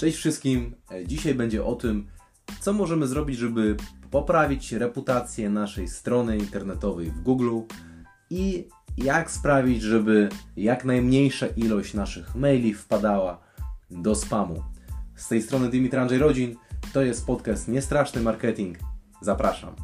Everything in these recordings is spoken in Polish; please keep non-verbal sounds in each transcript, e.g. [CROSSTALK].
Cześć wszystkim. Dzisiaj będzie o tym, co możemy zrobić, żeby poprawić reputację naszej strony internetowej w Google i jak sprawić, żeby jak najmniejsza ilość naszych maili wpadała do spamu. Z tej strony Dimitri Andrzej Rodzin. To jest podcast Niestraszny Marketing. Zapraszam.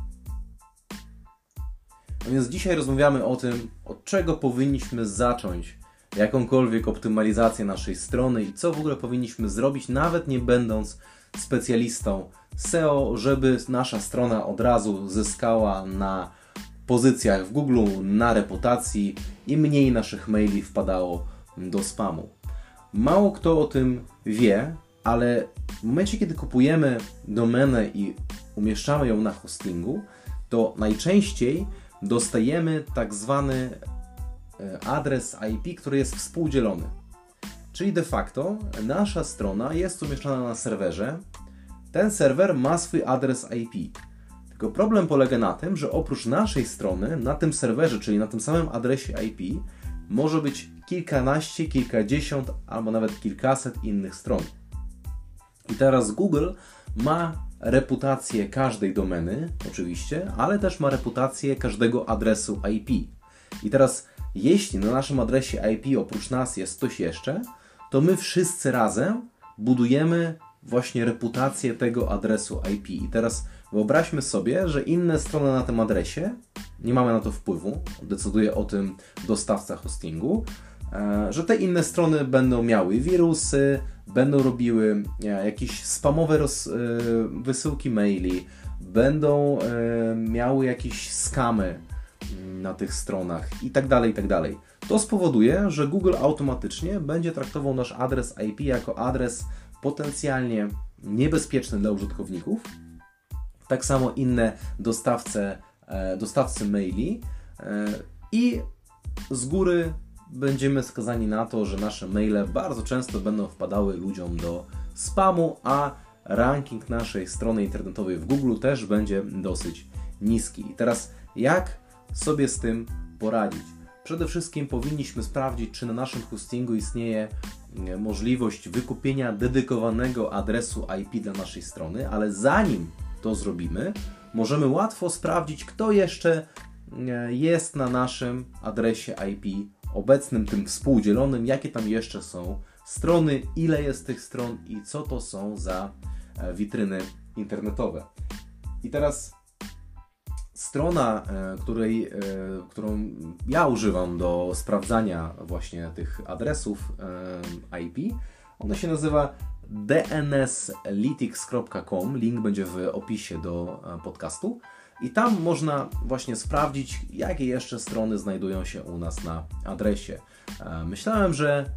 A więc dzisiaj rozmawiamy o tym, od czego powinniśmy zacząć jakąkolwiek optymalizację naszej strony i co w ogóle powinniśmy zrobić, nawet nie będąc specjalistą SEO, żeby nasza strona od razu zyskała na pozycjach w Google, na reputacji i mniej naszych maili wpadało do spamu. Mało kto o tym wie, ale w momencie, kiedy kupujemy domenę i umieszczamy ją na hostingu, to najczęściej dostajemy tak zwany adres IP, który jest współdzielony. Czyli de facto nasza strona jest umieszczona na serwerze. Ten serwer ma swój adres IP. Tylko problem polega na tym, że oprócz naszej strony, na tym serwerze, czyli na tym samym adresie IP, może być kilkanaście, kilkadziesiąt albo nawet kilkaset innych stron. I teraz Google ma reputację każdej domeny, oczywiście, ale też ma reputację każdego adresu IP. I teraz, jeśli na naszym adresie IP oprócz nas jest ktoś jeszcze, to my wszyscy razem budujemy właśnie reputację tego adresu IP. I teraz wyobraźmy sobie, że inne strony na tym adresie, nie mamy na to wpływu, decyduje o tym dostawca hostingu, e, że te inne strony będą miały wirusy, będą robiły jakieś spamowe roz, e, wysyłki maili, będą e, miały jakieś skamy na tych stronach i tak dalej, i tak dalej. To spowoduje, że Google automatycznie będzie traktował nasz adres IP jako adres potencjalnie niebezpieczny dla użytkowników. Tak samo inne dostawce, e, dostawcy maili i z góry będziemy skazani na to, że nasze maile bardzo często będą wpadały ludziom do spamu, a ranking naszej strony internetowej w Google też będzie dosyć niski. I teraz jak sobie z tym poradzić? Przede wszystkim powinniśmy sprawdzić, czy na naszym hostingu istnieje e, możliwość wykupienia dedykowanego adresu IP dla naszej strony, ale zanim to zrobimy, możemy łatwo sprawdzić, kto jeszcze e, jest na naszym adresie IP obecnym, tym współdzielonym, jakie tam jeszcze są strony, ile jest tych stron i co to są za e, witryny internetowe. I teraz strona, e, której, e, którą ja używam do sprawdzania właśnie tych adresów IP, ona się nazywa dnslytics.com. Link będzie w opisie do podcastu. I tam można właśnie sprawdzić, jakie jeszcze strony znajdują się u nas na adresie. E, myślałem, że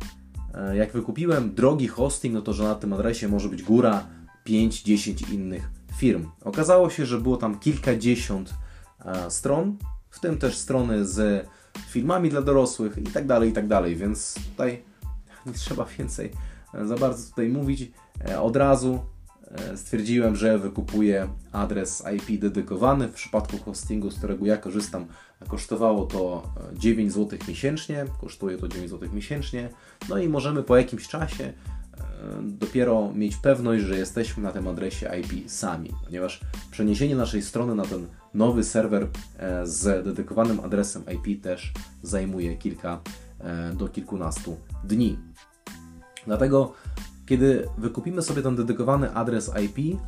e, jak wykupiłem drogi hosting, no to że na tym adresie może być góra 5-10 innych firm. Okazało się, że było tam kilkadziesiąt e, stron, w tym też strony z filmami dla dorosłych i tak dalej, i tak dalej, więc tutaj [LAUGHS] nie trzeba więcej za bardzo tutaj mówić. Od razu E, stwierdziłem, że wykupuję adres IP dedykowany. W przypadku hostingu, z którego ja korzystam, kosztowało to 9 zł miesięcznie, kosztuje to 9 zł miesięcznie. No i możemy po jakimś czasie e, dopiero mieć pewność, że jesteśmy na tym adresie IP sami, ponieważ przeniesienie naszej strony na ten nowy serwer e, z dedykowanym adresem IP też zajmuje kilka do kilkunastu dni. Dlatego kiedy wykupimy sobie ten dedykowany adres IP,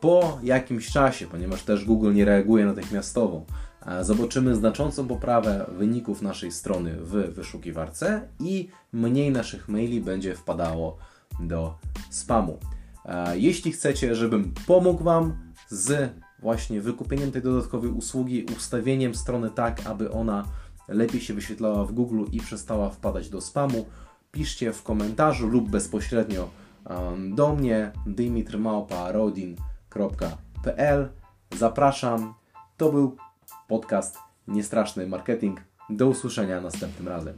po jakimś czasie, ponieważ też Google nie reaguje natychmiastowo, e, zobaczymy znaczącą poprawę wyników naszej strony w wyszukiwarce i mniej naszych maili będzie wpadało do spamu. E, jeśli chcecie, żebym pomógł Wam z właśnie wykupieniem tej dodatkowej usługi, ustawieniem strony tak, aby ona lepiej się wyświetlała w Google i przestała wpadać do spamu, piszcie w komentarzu lub bezpośrednio do mnie dimitrmałpa.rodin.pl Zapraszam. To był podcast Niestraszny Marketing. Do usłyszenia następnym razem.